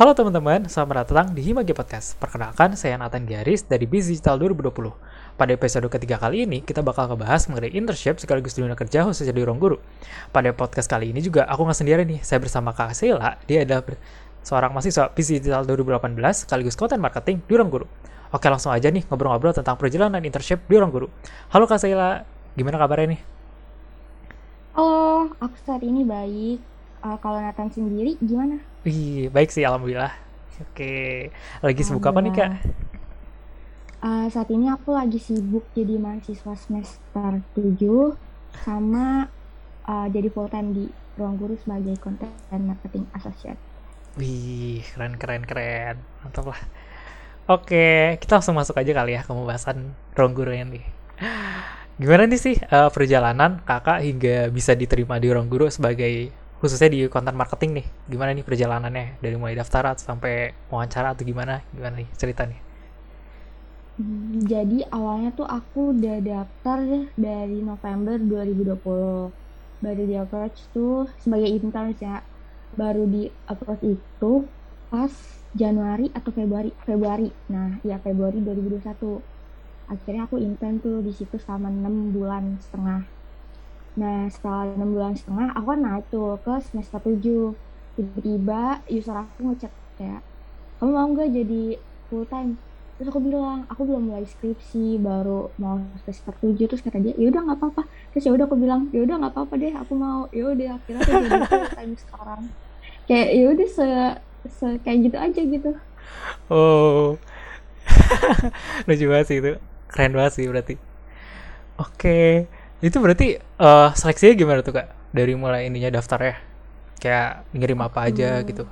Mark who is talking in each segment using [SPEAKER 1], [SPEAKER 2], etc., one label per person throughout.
[SPEAKER 1] Halo teman-teman, selamat datang di Himagi Podcast. Perkenalkan, saya Nathan Giaris dari Biz Digital 2020. Pada episode ketiga kali ini, kita bakal ngebahas mengenai internship sekaligus dunia kerja khususnya di ruang guru. Pada podcast kali ini juga aku nggak sendiri nih, saya bersama Kak Sheila, dia adalah seorang mahasiswa Biz Digital 2018 sekaligus content marketing di ruang guru. Oke, langsung aja nih ngobrol-ngobrol tentang perjalanan internship di ruang guru. Halo Kak Sheila, gimana kabarnya nih?
[SPEAKER 2] Halo, aku saat ini baik. Uh, kalau Nathan sendiri gimana?
[SPEAKER 1] Wih, baik sih, alhamdulillah. Oke, lagi sibuk apa nih kak?
[SPEAKER 2] Uh, saat ini aku lagi sibuk jadi mahasiswa semester 7 sama uh, jadi full time di ruang guru sebagai content and marketing associate.
[SPEAKER 1] Wih, keren keren keren, mantap lah. Oke, kita langsung masuk aja kali ya ke pembahasan ruang guru ini. Gimana nih sih uh, perjalanan kakak hingga bisa diterima di ruang guru sebagai khususnya di konten marketing nih gimana nih perjalanannya? Dari mulai daftar atau sampai wawancara atau gimana? Gimana nih cerita nih
[SPEAKER 2] hmm, jadi awalnya tuh aku udah daftar dari November 2020 baru di approach tuh sebagai intern ya baru di approach itu pas Januari atau Februari Februari. Nah ya Februari 2021 akhirnya aku intern tuh di situ selama enam bulan setengah Nah, setelah enam bulan setengah, aku kan naik tuh ke semester tujuh. Tiba-tiba user aku ngecek kayak, kamu mau nggak jadi full time? Terus aku bilang, aku belum mulai skripsi, baru mau semester tujuh. Terus kata dia, ya udah nggak apa-apa. Terus ya udah aku bilang, ya udah nggak apa-apa deh, aku mau. Ya udah akhirnya aku jadi full time sekarang. Kayak ya udah se, se kayak gitu aja gitu.
[SPEAKER 1] Oh, lucu banget sih itu, keren banget sih berarti. Oke. Okay itu berarti uh, seleksinya gimana tuh kak dari mulai ininya daftar ya kayak ngirim apa aja hmm. gitu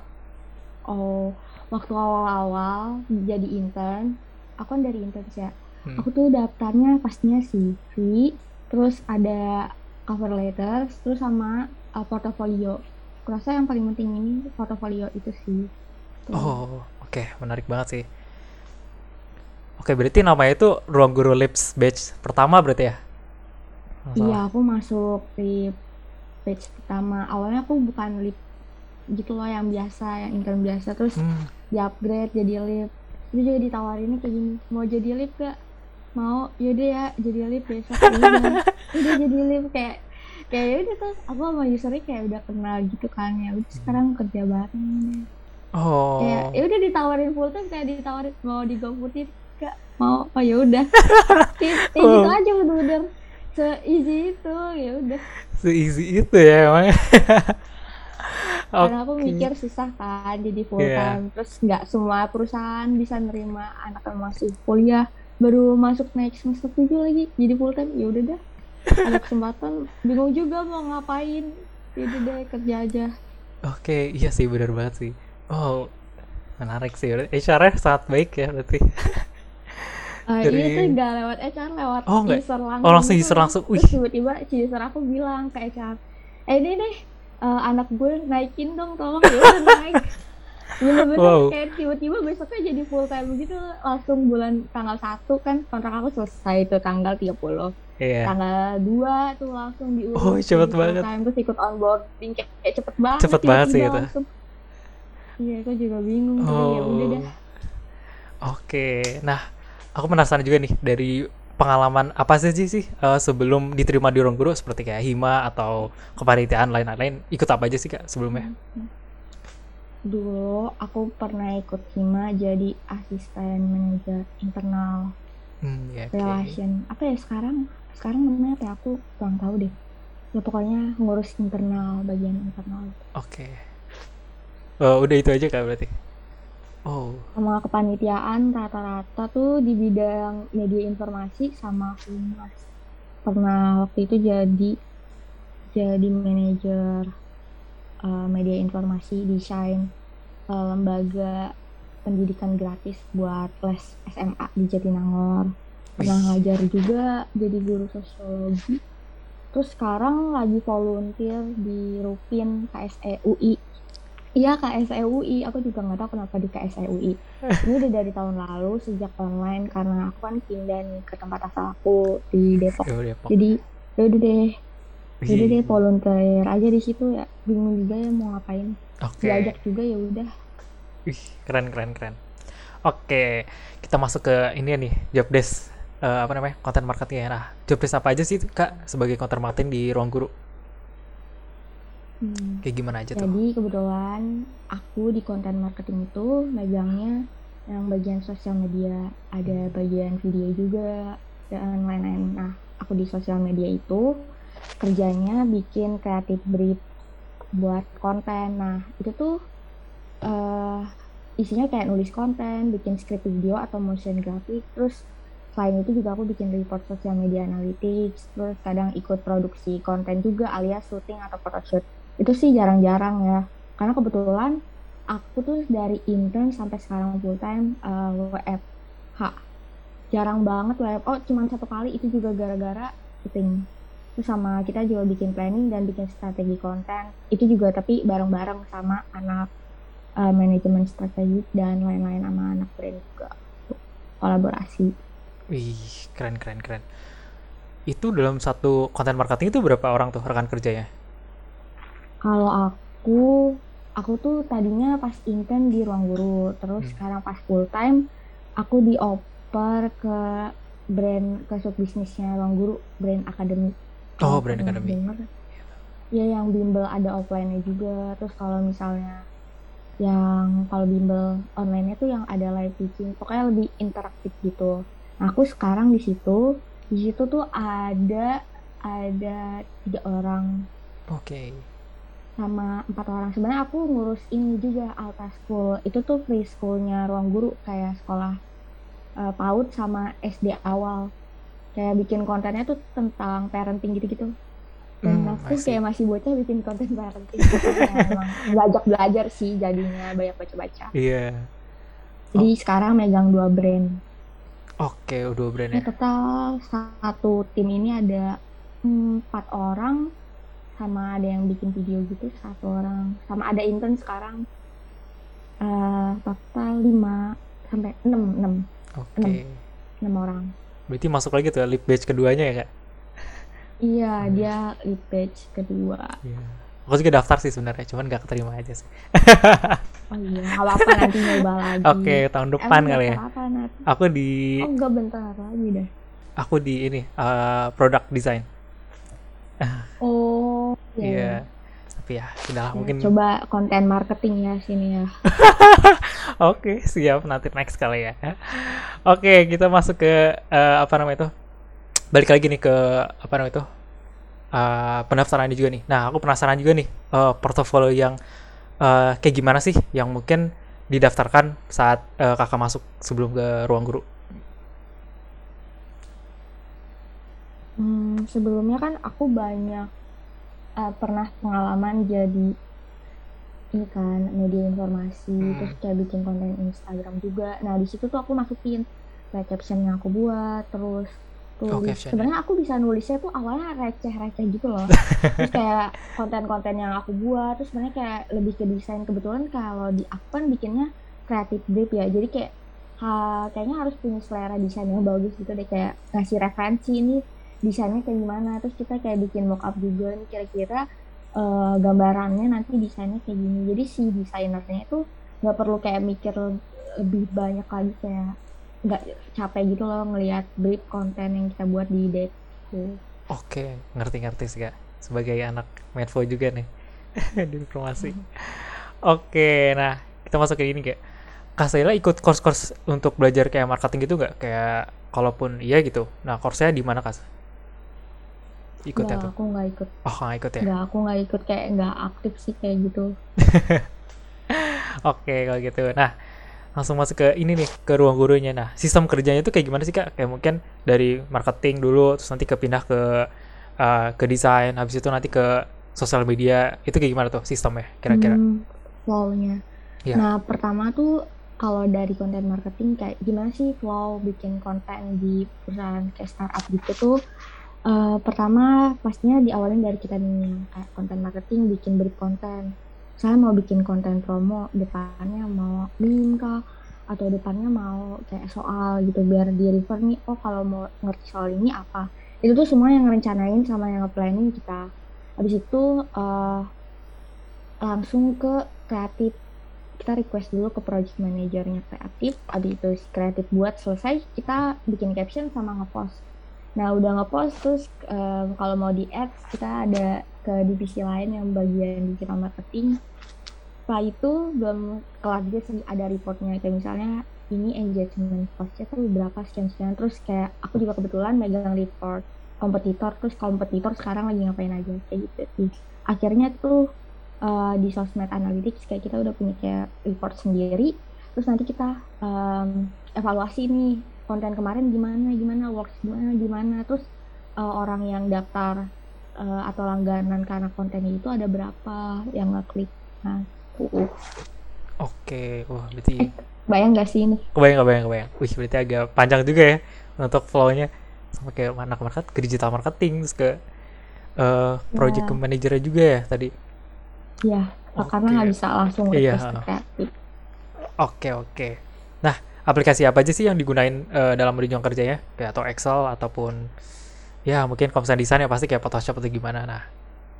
[SPEAKER 2] oh waktu awal-awal jadi intern aku kan dari intern ya hmm. aku tuh daftarnya pastinya CV terus ada cover letter terus sama uh, portofolio kurasa yang paling penting ini portofolio itu sih
[SPEAKER 1] tuh. oh oke okay. menarik banget sih oke berarti namanya itu ruang guru lips batch pertama berarti ya
[SPEAKER 2] Iya, aku masuk di page pertama. Awalnya aku bukan lip gitu loh yang biasa, yang intern biasa. Terus hmm. di upgrade jadi lip. Itu juga ditawarin kayak gini, mau jadi lip gak? Mau, yaudah ya jadi lip besok. udah jadi lip kayak kayak ya udah tuh aku sama usernya kayak udah kenal gitu kan ya udah sekarang kerja bareng
[SPEAKER 1] oh
[SPEAKER 2] ya ya udah ditawarin full time kayak ditawarin mau di gak mau oh ya udah kayak, kayak oh. gitu aja bener-bener se-easy itu ya udah.
[SPEAKER 1] Se-easy itu ya emang
[SPEAKER 2] karena aku mikir susah kan jadi full yeah. time. Terus nggak semua perusahaan bisa nerima anak yang masih kuliah baru masuk naik semester tujuh lagi jadi full time. Ya udah dah. Ada kesempatan. Bingung juga mau ngapain. Jadi deh kerja aja.
[SPEAKER 1] Oke okay, iya sih benar banget sih. Oh menarik sih. HR sangat baik ya berarti
[SPEAKER 2] Uh, dari... Ini tuh gak lewat HR, lewat
[SPEAKER 1] oh,
[SPEAKER 2] user langsung.
[SPEAKER 1] Oh langsung user langsung.
[SPEAKER 2] Wih. Terus tiba-tiba user aku bilang ke HR, eh ini deh uh, anak gue naikin dong tolong ya udah naik. Bener-bener wow. kayak tiba-tiba besoknya jadi full time gitu langsung bulan tanggal 1 kan kontrak aku selesai itu tanggal 30. Yeah. Tanggal 2 tuh langsung diurus.
[SPEAKER 1] Oh, cepet banget.
[SPEAKER 2] Time, terus ikut onboarding kayak, kayak cepet banget.
[SPEAKER 1] Cepet banget sih itu.
[SPEAKER 2] Iya, aku juga bingung. Oh. Ya udah dah.
[SPEAKER 1] Oke, okay. nah aku penasaran juga nih dari pengalaman apa sih sih uh, sebelum diterima di ruang guru seperti kayak hima atau kepanitiaan lain-lain ikut apa aja sih kak sebelumnya?
[SPEAKER 2] Dulu aku pernah ikut hima jadi asisten manajer internal hmm, yeah, okay. relation apa ya sekarang sekarang namanya apa ya? aku kurang tahu deh ya pokoknya ngurus internal bagian internal.
[SPEAKER 1] Oke. Okay. Uh, udah itu aja kak berarti?
[SPEAKER 2] Oh. Sama kepanitiaan rata-rata tuh di bidang media informasi sama humas. Pernah waktu itu jadi jadi manajer uh, media informasi desain uh, lembaga pendidikan gratis buat les SMA di Jatinangor. Pernah ngajar juga jadi guru sosiologi. Terus sekarang lagi volunteer di Rupin KSE UI Iya KSEUI, aku juga nggak tahu kenapa di KSEUI. Ini udah dari tahun lalu sejak online karena aku kan pindah nih ke tempat asal aku di Depok. Oh, Depok. Jadi ya udah deh, ya udah deh volunteer aja di situ ya. Bingung juga ya mau ngapain. Okay. Diajak juga ya udah.
[SPEAKER 1] Ih, keren keren keren. Oke, kita masuk ke ini nih, job desk eh, apa namanya? Content marketing ya. Nah, job desk apa aja sih Kak sebagai content marketing di ruang guru?
[SPEAKER 2] Hmm.
[SPEAKER 1] Kayak gimana aja tuh?
[SPEAKER 2] Jadi kebetulan aku di konten marketing itu megangnya yang bagian sosial media, ada bagian video juga dan lain-lain. Nah, aku di sosial media itu kerjanya bikin kreatif brief buat konten. Nah, itu tuh eh isinya kayak nulis konten, bikin script video atau motion graphic, terus selain itu juga aku bikin report sosial media analytics, terus kadang ikut produksi konten juga alias syuting atau photoshoot itu sih jarang-jarang ya. Karena kebetulan aku tuh dari intern sampai sekarang full time uh, WFH jarang banget WFH oh cuma satu kali itu juga gara-gara syuting. Terus sama kita juga bikin planning dan bikin strategi konten. Itu juga tapi bareng-bareng sama anak uh, manajemen strategi dan lain-lain sama anak brand juga. Kolaborasi.
[SPEAKER 1] Wih, keren keren keren. Itu dalam satu konten marketing itu berapa orang tuh rekan kerjanya?
[SPEAKER 2] Kalau aku, aku tuh tadinya pas intern di ruang guru, terus
[SPEAKER 1] Hmm.
[SPEAKER 2] sekarang pas full time, aku dioper ke brand ke sub bisnisnya ruang guru, brand akademi.
[SPEAKER 1] Oh, brand
[SPEAKER 2] denger, ya yang bimbel ada offline-nya juga. Terus kalau misalnya yang kalau bimbel online-nya tuh yang ada live teaching, pokoknya lebih interaktif gitu. Nah, aku sekarang di situ, di situ tuh ada ada tiga orang
[SPEAKER 1] Oke.
[SPEAKER 2] Sama empat orang. Sebenarnya aku ngurus ini juga Alta School. Itu tuh preschoolnya ruang guru kayak sekolah eh, PAUD sama SD awal. Kayak bikin kontennya tuh tentang parenting gitu-gitu. Dan
[SPEAKER 1] Hmm,
[SPEAKER 2] aku kayak masih bocah bikin konten parenting. Emang belajar belajar sih jadinya banyak baca-baca.
[SPEAKER 1] Iya.
[SPEAKER 2] jadi sekarang megang dua brand.
[SPEAKER 1] Oke, udah brand
[SPEAKER 2] Ini
[SPEAKER 1] ya.
[SPEAKER 2] total satu tim ini ada empat orang sama ada yang bikin video gitu satu orang sama ada intern sekarang eh total lima sampai enam enam
[SPEAKER 1] Oke.
[SPEAKER 2] enam orang
[SPEAKER 1] Berarti masuk lagi tuh lip badge keduanya ya, Kak?
[SPEAKER 2] iya
[SPEAKER 1] Hmm.
[SPEAKER 2] dia lead page kedua
[SPEAKER 1] Iya. Aku juga daftar sih sebenarnya, cuman gak keterima aja sih.
[SPEAKER 2] oh iya nggak apa-apa nanti nyoba lagi
[SPEAKER 1] Oke, tahun depan
[SPEAKER 2] Emang
[SPEAKER 1] kali ya.
[SPEAKER 2] apa Nat?
[SPEAKER 1] Aku di
[SPEAKER 2] oh enggak bentar lagi deh
[SPEAKER 1] aku di ini eh, product design.
[SPEAKER 2] oh
[SPEAKER 1] Iya.
[SPEAKER 2] iya
[SPEAKER 1] Tapi ya, udahlah
[SPEAKER 2] Ya,
[SPEAKER 1] mungkin
[SPEAKER 2] coba konten marketing ya sini ya
[SPEAKER 1] Oke, siap nanti next kali ya. Oke, kita masuk ke eh, apa namanya itu? Balik lagi nih ke apa namanya itu? Eh, pendaftaran juga nih. Nah, aku penasaran juga nih eh, portofolio yang eh, kayak gimana sih yang mungkin didaftarkan saat eh, kakak masuk sebelum ke ruang guru.
[SPEAKER 2] Hmm, sebelumnya kan aku banyak eh, pernah pengalaman jadi ini kan media informasi,
[SPEAKER 1] Hmm.
[SPEAKER 2] terus kayak bikin konten Instagram juga. Nah di situ tuh aku masukin kayak caption yang aku buat, terus
[SPEAKER 1] Oh,
[SPEAKER 2] tulis.
[SPEAKER 1] ya.
[SPEAKER 2] Sebenarnya aku bisa nulisnya tuh awalnya receh-receh gitu loh. terus kayak konten-konten yang aku buat, terus sebenarnya kayak lebih ke desain. Kebetulan kalau di aku kan bikinnya kreatif brief ya, jadi kayak ha, kayaknya harus punya selera desain yang bagus gitu deh kayak ngasih referensi ini desainnya kayak gimana terus kita kayak bikin mock up juga nih kira-kira eh, gambarannya nanti desainnya kayak gini jadi si desainernya itu nggak perlu kayak mikir lebih banyak lagi kayak nggak capek gitu loh ngelihat brief konten yang kita buat di deck gitu.
[SPEAKER 1] Oke, ngerti-ngerti sih kak. Sebagai anak Medfo juga nih di informasi. Oke, nah kita masuk ke ini kayak Kak Saila ikut course-course untuk belajar kayak marketing gitu nggak? Kayak kalaupun iya gitu. Nah, course-nya di mana Kak? Ikutnya
[SPEAKER 2] nggak
[SPEAKER 1] tuh.
[SPEAKER 2] aku nggak ikut
[SPEAKER 1] Oh, nggak ikut ya?
[SPEAKER 2] nggak aku nggak ikut kayak nggak aktif sih kayak gitu
[SPEAKER 1] Oke, kalau gitu. Nah, langsung masuk ke ini nih, ke ruang gurunya. Nah, sistem kerjanya itu kayak gimana sih Kak? Kayak mungkin dari marketing dulu, terus nanti kepindah ke uh, ke desain, habis itu nanti ke sosial media. Itu kayak gimana tuh sistemnya kira-kira?
[SPEAKER 2] Hmm, flow-nya.
[SPEAKER 1] Iya.
[SPEAKER 2] Nah, pertama tuh kalau dari konten marketing kayak gimana sih flow bikin konten di perusahaan kayak startup gitu tuh eh, pertama pastinya diawalin dari kita nih kayak konten marketing bikin brief konten. Saya mau bikin konten promo depannya mau meme kah? Atau depannya mau kayak soal gitu biar di refer nih oh kalau mau ngerti soal ini apa? Itu tuh semua yang ngerencanain sama yang nge-planning kita. Habis itu eh, langsung ke kreatif. Kita request dulu ke project manajernya kreatif. Abis itu si kreatif buat selesai kita bikin caption sama ngepost nah udah ngepost terus um, kalau mau di add kita ada ke divisi lain yang bagian digital marketing. Setelah itu belum kelar juga sih ada reportnya. Kayak misalnya ini engagement postnya tuh berapa sekian sekian terus kayak aku juga kebetulan megang report kompetitor terus kompetitor sekarang lagi ngapain aja kayak gitu sih. Akhirnya tuh uh, di sosmed analytics kayak kita udah punya kayak report sendiri. Terus nanti kita um, evaluasi nih konten kemarin gimana gimana works gimana gimana terus uh, orang yang daftar uh, atau langganan karena konten itu ada berapa yang ngeklik nah uh.
[SPEAKER 1] oke wah berarti eh,
[SPEAKER 2] bayang gak sih ini
[SPEAKER 1] kebayang kebayang kebayang wih berarti agak panjang juga ya untuk flownya sampai ke mana ke market ke digital marketing terus ke uh, project yeah. manager juga ya tadi
[SPEAKER 2] Iya, okay. karena nggak bisa langsung
[SPEAKER 1] iya. Oke oke. Nah, aplikasi apa aja sih yang digunain uh, dalam berjuang kerjanya? Kayak atau Excel ataupun ya mungkin kalau desain ya pasti kayak Photoshop atau gimana. Nah,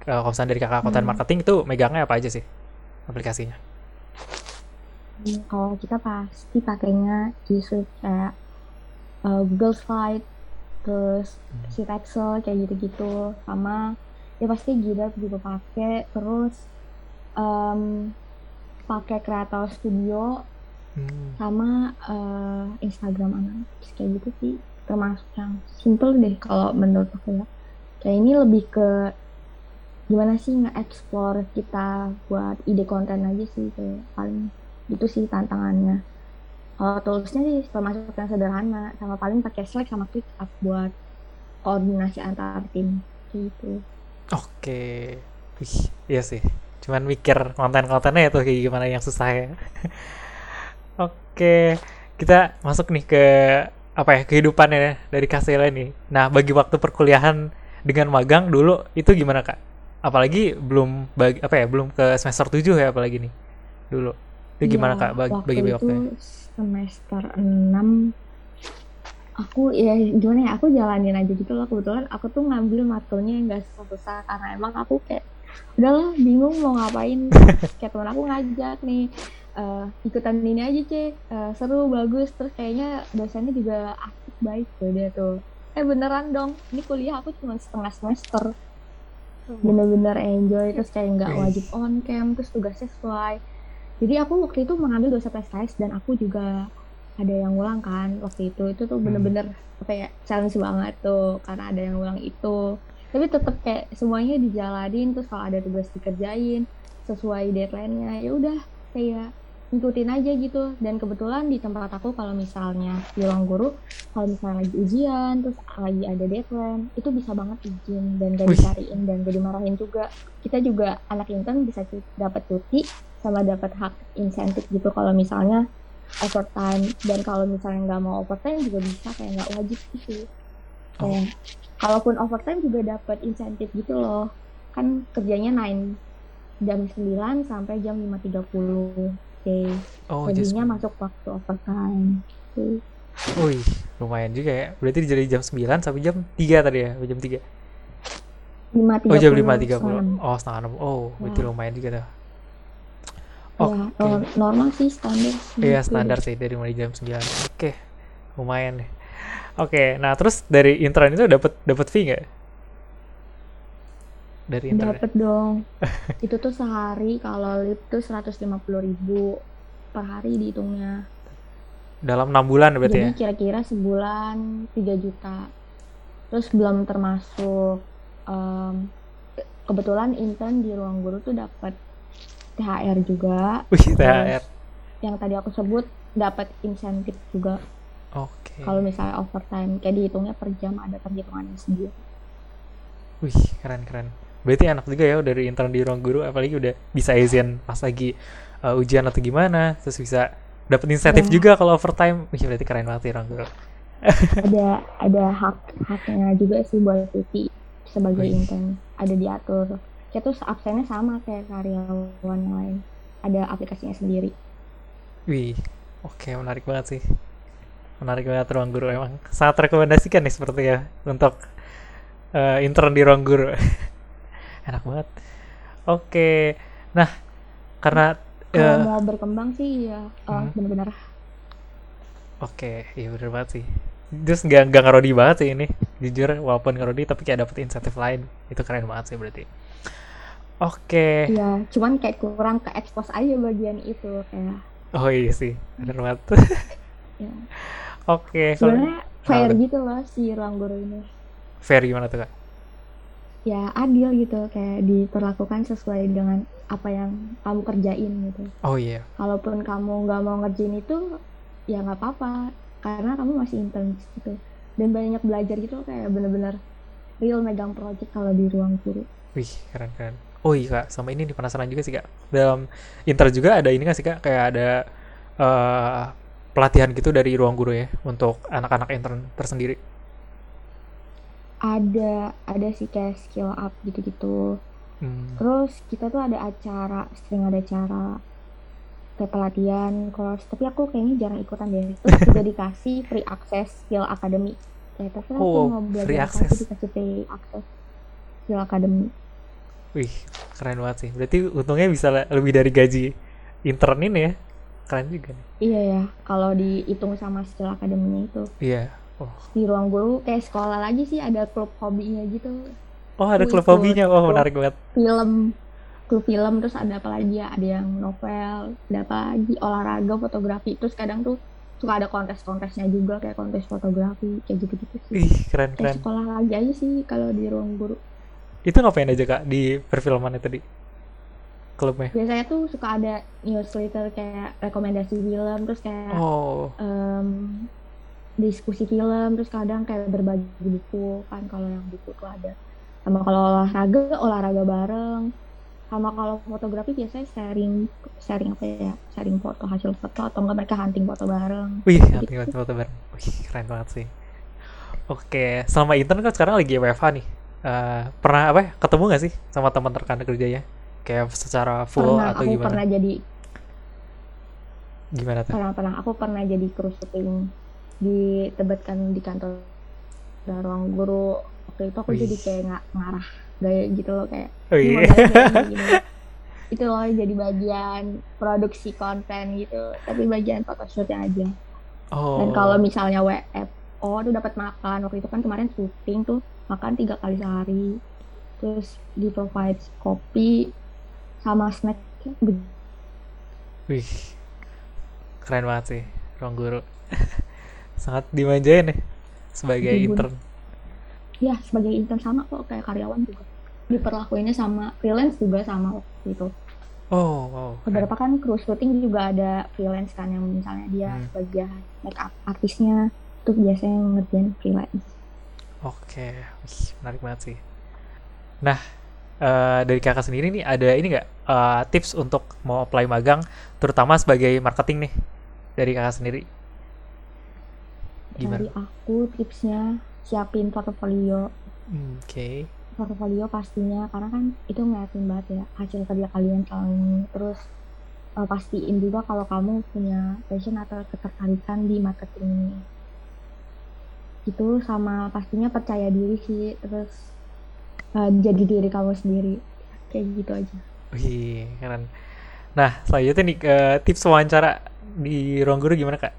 [SPEAKER 1] uh, kalau dari kakak konten hmm. marketing itu megangnya apa aja sih aplikasinya?
[SPEAKER 2] Hmm, kalau kita pasti pakainya di suite kayak uh, Google Slide, terus hmm. sheet Excel kayak gitu-gitu, sama ya pasti Gida juga pakai, terus um, pakai Creator Studio hmm. sama uh, Instagram Analytics kayak gitu sih. Termasuk yang simple deh kalau menurut aku ya. Kayak ini lebih ke gimana sih nge-explore kita buat ide konten aja sih kayak paling itu sih tantangannya. Kalau toolsnya sih termasuk yang sederhana sama paling pakai Slack sama ClickUp buat koordinasi antar tim gitu.
[SPEAKER 1] Oke. Wih, iya sih. Cuman mikir konten-kontennya itu kayak gimana yang susah ya oke kita masuk nih ke apa ya kehidupannya ya, dari Kasela ini. Nah bagi waktu perkuliahan dengan magang dulu itu gimana kak? Apalagi belum bagi apa ya belum ke semester 7 ya apalagi nih dulu. Itu gimana ya, kak bagi bagi, bagi waktunya?
[SPEAKER 2] semester 6 aku ya gimana ya aku jalanin aja gitu loh. Kebetulan aku tuh ngambil matkulnya yang gak susah-susah karena emang aku kayak udahlah bingung mau ngapain. Kayak temen aku ngajak nih uh, ikutan ini aja cek uh, seru bagus. Terus kayaknya dosennya juga aktif baik tuh dia tuh. Eh beneran dong. Ini kuliah aku cuma setengah semester. Bener-bener enjoy. Terus kayak nggak wajib on cam terus tugasnya sesuai. Jadi aku waktu itu mengambil dosa PSKS dan aku juga ada yang ulang kan waktu itu. Itu tuh hmm. bener-bener hmm. apa ya challenge banget tuh karena ada yang ulang itu. Tapi tetap kayak semuanya dijalanin terus kalau ada tugas dikerjain sesuai deadline-nya ya udah kayak ngikutin aja gitu. Dan kebetulan di tempat aku kalau misalnya di ruang guru kalau misalnya lagi ujian terus lagi ada deadline itu bisa banget izin dan gak dicariin dan gak dimarahin juga. Kita juga anak intern bisa dapat cuti sama dapat hak insentif gitu kalau misalnya overtime dan kalau misalnya nggak mau overtime juga bisa kayak nggak wajib gitu. Kayak kalaupun overtime juga dapat insentif gitu loh. Kan kerjanya 9 jam 9 sampai jam 5.30 oke okay. oh, jadinya masuk waktu overtime okay.
[SPEAKER 1] Wih, lumayan juga ya. Berarti dari jam 9 sampai jam 3 tadi ya, jam 3.
[SPEAKER 2] 5.30
[SPEAKER 1] Oh, jam 5.30. Oh, setengah 6. Oh, ya. berarti lumayan juga tuh.
[SPEAKER 2] Oh, ya, okay. normal sih standar.
[SPEAKER 1] Iya, standar sih dari mulai jam 9. Oke. Okay. Lumayan nih. Oke, nah terus dari intern itu dapat dapat fee nggak?
[SPEAKER 2] Dari intern? Dapat dong. itu tuh sehari kalau lip tuh seratus lima puluh ribu per hari dihitungnya.
[SPEAKER 1] Dalam enam bulan berarti
[SPEAKER 2] Jadi ya? kira-kira sebulan 3 juta. Terus belum termasuk um, kebetulan intern di ruang guru tuh dapat THR juga.
[SPEAKER 1] Wih, THR.
[SPEAKER 2] Yang tadi aku sebut dapat insentif juga.
[SPEAKER 1] Oke.
[SPEAKER 2] Okay. Kalau misalnya overtime kayak dihitungnya per jam ada perhitungannya sendiri.
[SPEAKER 1] Wih, keren keren. Berarti enak juga ya dari intern di ruang guru apalagi udah bisa izin pas lagi uh, ujian atau gimana, terus bisa dapat insentif ya. juga kalau overtime. Wih, berarti keren banget ya ruang guru.
[SPEAKER 2] ada ada hak haknya juga sih buat cuti sebagai Wih. intern. Ada diatur. Kayak tuh absennya sama kayak karyawan lain. Ada aplikasinya sendiri.
[SPEAKER 1] Wih, oke menarik banget sih menarik banget ruang guru emang sangat rekomendasikan nih seperti ya untuk uh, intern di ruang guru enak banget oke nah karena
[SPEAKER 2] kalau
[SPEAKER 1] Eh,
[SPEAKER 2] mau berkembang sih ya eh,
[SPEAKER 1] Hmm.
[SPEAKER 2] bener-bener
[SPEAKER 1] Oke, iya bener banget sih. Terus nggak nggak ngerodi banget sih ini. Jujur, walaupun ngerodi tapi kayak dapet insentif lain. Itu keren banget sih berarti. Oke.
[SPEAKER 2] ya cuman kayak kurang ke expose aja bagian itu kayak
[SPEAKER 1] Oh iya sih, bener banget.
[SPEAKER 2] ya
[SPEAKER 1] Oke, kalau
[SPEAKER 2] sebenarnya fair gitu loh si ruang guru ini
[SPEAKER 1] fair gimana tuh kak?
[SPEAKER 2] Ya adil gitu kayak diperlakukan sesuai dengan apa yang kamu kerjain gitu
[SPEAKER 1] Oh iya,
[SPEAKER 2] kalaupun kamu nggak mau ngerjain itu ya nggak apa-apa karena kamu masih intern gitu dan banyak belajar gitu kayak bener-bener real megang project kalau di ruang guru
[SPEAKER 1] wih keren keren. Oh iya kak, sama ini nih penasaran juga sih kak. Dalam inter juga ada ini nggak sih kak? Kayak ada eh, pelatihan gitu dari ruang guru ya untuk anak-anak intern tersendiri.
[SPEAKER 2] Ada ada sih kayak skill up gitu-gitu
[SPEAKER 1] Hmm.
[SPEAKER 2] terus kita tuh ada acara sering ada acara kayak pelatihan course tapi aku kayaknya jarang ikutan deh terus juga dikasih free access skill academy kayak terserah
[SPEAKER 1] Oh,
[SPEAKER 2] aku mau belajar
[SPEAKER 1] free access.
[SPEAKER 2] aku dikasih free access skill academy
[SPEAKER 1] Wih, keren banget sih. Berarti untungnya bisa le- lebih dari gaji intern ini ya. Keren juga nih.
[SPEAKER 2] iya ya kalau dihitung sama skill academy itu
[SPEAKER 1] Iya. Oh,
[SPEAKER 2] di ruang guru kayak sekolah lagi sih ada klub hobinya gitu.
[SPEAKER 1] Oh ada klub hobinya. Oh,
[SPEAKER 2] klub
[SPEAKER 1] menarik banget.
[SPEAKER 2] film klub film terus ada apa lagi ya? Ada yang novel ada apa lagi? Olahraga fotografi. Terus kadang tuh suka ada kontes-kontesnya juga kayak kontes fotografi kayak gitu-gitu sih.
[SPEAKER 1] Ih, keren keren.
[SPEAKER 2] kayak sekolah lagi aja sih kalau di ruang guru.
[SPEAKER 1] Itu ngapain aja kak di perfilman itu di klubnya?
[SPEAKER 2] biasanya tuh suka ada newsletter kayak rekomendasi film terus kayak
[SPEAKER 1] Oh,
[SPEAKER 2] em, diskusi film terus kadang kayak berbagi buku kan kalau yang buku tuh ada sama kalau olahraga olahraga bareng sama kalau fotografi biasanya sharing sharing apa ya sharing foto hasil foto atau enggak mereka hunting foto bareng
[SPEAKER 1] wih,
[SPEAKER 2] gitu
[SPEAKER 1] nanti foto bareng. Wih, keren banget sih. Oke, selama intern kan sekarang lagi WFH nih. Eh, pernah apa ya? Ketemu nggak sih sama teman rekan kerjanya? Kayak secara full
[SPEAKER 2] pernah
[SPEAKER 1] atau
[SPEAKER 2] aku
[SPEAKER 1] gimana?
[SPEAKER 2] pernah jadi
[SPEAKER 1] Gimana tuh?
[SPEAKER 2] pernah pernah aku pernah jadi kru syuting ditebetkan di kantor dan ruang guru waktu itu aku
[SPEAKER 1] Wih.
[SPEAKER 2] jadi kayak nggak ngarah gaya gitu loh kayak
[SPEAKER 1] Oh iya.
[SPEAKER 2] itu loh jadi bagian produksi konten gitu tapi bagian photoshootnya aja
[SPEAKER 1] Oh.
[SPEAKER 2] dan kalau misalnya WFO tuh dapat makan waktu itu kan kemarin syuting tuh makan tiga kali sehari terus di provide kopi sama snack
[SPEAKER 1] Wih, keren banget sih, ruang guru. Sangat dimanjain ya sebagai
[SPEAKER 2] Dibun.
[SPEAKER 1] intern.
[SPEAKER 2] ya sebagai intern sama kok kayak karyawan juga diperlakuinnya sama freelance juga sama waktu itu
[SPEAKER 1] Oh, wow.
[SPEAKER 2] beberapa kan kru syuting juga ada freelance kan yang misalnya dia
[SPEAKER 1] Hmm.
[SPEAKER 2] bagian make up artisnya tuh biasanya yang ngerjain freelance
[SPEAKER 1] Oke, Wih, menarik banget sih. Nah, eh, dari kakak sendiri nih ada ini nggak eh, tips untuk mau apply magang, terutama sebagai marketing nih dari kakak sendiri? Gimana?
[SPEAKER 2] dari aku tipsnya siapin portofolio
[SPEAKER 1] Hmm, Oke.
[SPEAKER 2] portofolio pastinya karena kan itu ngeliatin banget ya hasil kerja kalian tahun ini terus eh, pastiin juga kalau kamu punya passion atau ketertarikan di marketing ini itu sama pastinya percaya diri sih terus eh, jadi diri kamu sendiri kayak gitu aja
[SPEAKER 1] Wih, keren. Nah, selanjutnya nih eh, tips wawancara di ruang guru gimana kak?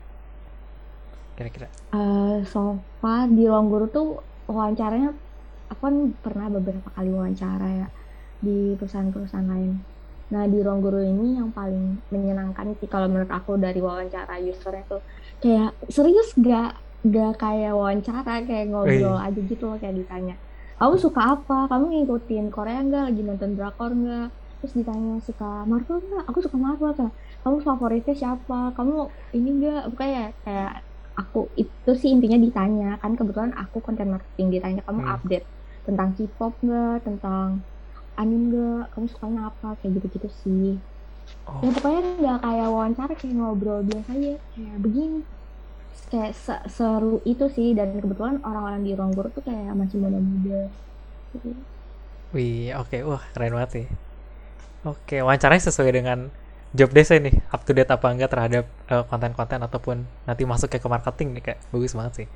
[SPEAKER 1] Kira-kira?
[SPEAKER 2] Eh, so far di ruang guru tuh wawancaranya aku kan pernah beberapa kali wawancara ya di perusahaan-perusahaan lain. Nah di ruang guru ini yang paling menyenangkan sih kalau menurut aku dari wawancara usernya tuh kayak serius gak gak kayak wawancara kayak ngobrol aja gitu loh kayak ditanya kamu suka apa? Kamu ngikutin Korea nggak? Lagi nonton drakor nggak? Terus ditanya suka Marvel nggak? Aku suka Marvel kan kamu favoritnya siapa? Kamu ini nggak? Kayak kayak aku itu sih intinya ditanya. Kan kebetulan aku konten marketing ditanya kamu
[SPEAKER 1] Hmm.
[SPEAKER 2] update tentang K-pop nggak? Tentang anime nggak? Kamu sukanya apa? Kayak gitu-gitu sih.
[SPEAKER 1] Oh,
[SPEAKER 2] ya pokoknya nggak kayak wawancara kayak ngobrol biasa aja kayak begini. Kayak se- seru itu sih. Dan kebetulan orang-orang di ruang guru tuh kayak masih muda-muda gitu.
[SPEAKER 1] wih, oke, wah keren banget sih. Oke, wawancaranya sesuai dengan job desk nih, up to date apa enggak terhadap eh, konten-konten ataupun nanti masuk ke marketing nih kak, bagus banget sih.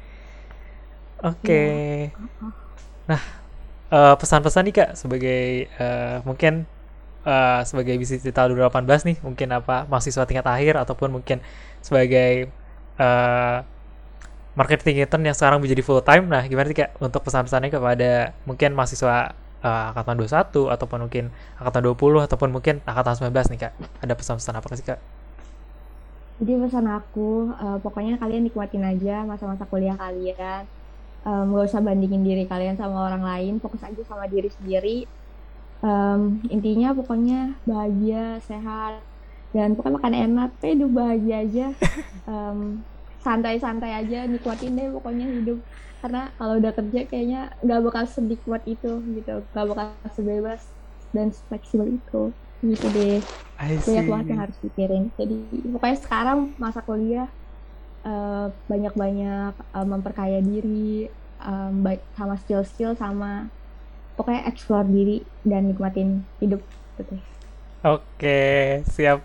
[SPEAKER 1] Oke,
[SPEAKER 2] Heeh.
[SPEAKER 1] eh, pesan-pesan nih kak sebagai eh, mungkin uh, sebagai bisnis digital 2018 nih mungkin apa mahasiswa tingkat akhir ataupun mungkin sebagai uh, marketing intern yang sekarang menjadi full time nah gimana sih kak untuk pesan-pesannya kepada mungkin mahasiswa uh, angkatan 21 ataupun mungkin angkatan 20 ataupun mungkin angkatan 19 nih kak. Ada pesan-pesan apa sih kak?
[SPEAKER 2] Jadi pesan aku uh, pokoknya kalian nikmatin aja masa-masa kuliah kalian. Um, gak usah bandingin diri kalian sama orang lain fokus aja sama diri sendiri. Um, intinya pokoknya bahagia sehat dan pokoknya makan enak. Hidup bahagia aja. Um, santai-santai aja nikmatin deh pokoknya hidup karena kalau udah kerja kayaknya nggak bakal sedikit itu gitu nggak bakal sebebas dan fleksibel itu gitu deh banyak banget yang harus dipikirin jadi pokoknya sekarang masa kuliah uh, banyak-banyak uh, memperkaya diri um, baik sama skill-skill sama pokoknya explore diri dan nikmatin hidup gitu.
[SPEAKER 1] Oke, siap.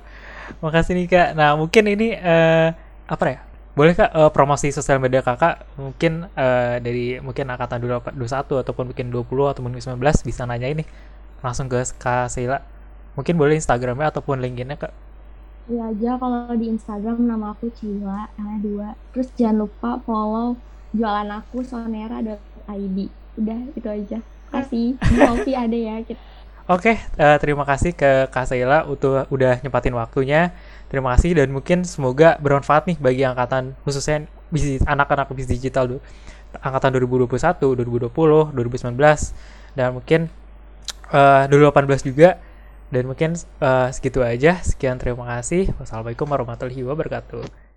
[SPEAKER 1] Makasih nih Kak. Nah, mungkin ini uh, apa ya? Boleh Kak uh, promosi sosial media Kakak mungkin uh, dari mungkin angkatan 21 ataupun mungkin 20 atau mungkin 19 bisa nanya ini langsung ke Kak Sheila. Mungkin boleh Instagramnya ataupun LinkedIn-nya Kak.
[SPEAKER 2] Iya aja kalau di Instagram nama aku Cila, namanya dua. Terus jangan lupa follow jualan aku sonera.id. Udah itu aja. Kasih di Shopee ada ya. Kita.
[SPEAKER 1] Oke, okay, uh, eh, terima kasih ke Kak Saila untuk udah nyempatin waktunya. Terima kasih dan mungkin semoga bermanfaat nih bagi angkatan khususnya anak-anak bisnis digital angkatan 2021, 2020, 2019 dan mungkin uh, eh, 2018 juga dan mungkin uh, segitu aja. Sekian terima kasih. Wassalamualaikum warahmatullahi wabarakatuh.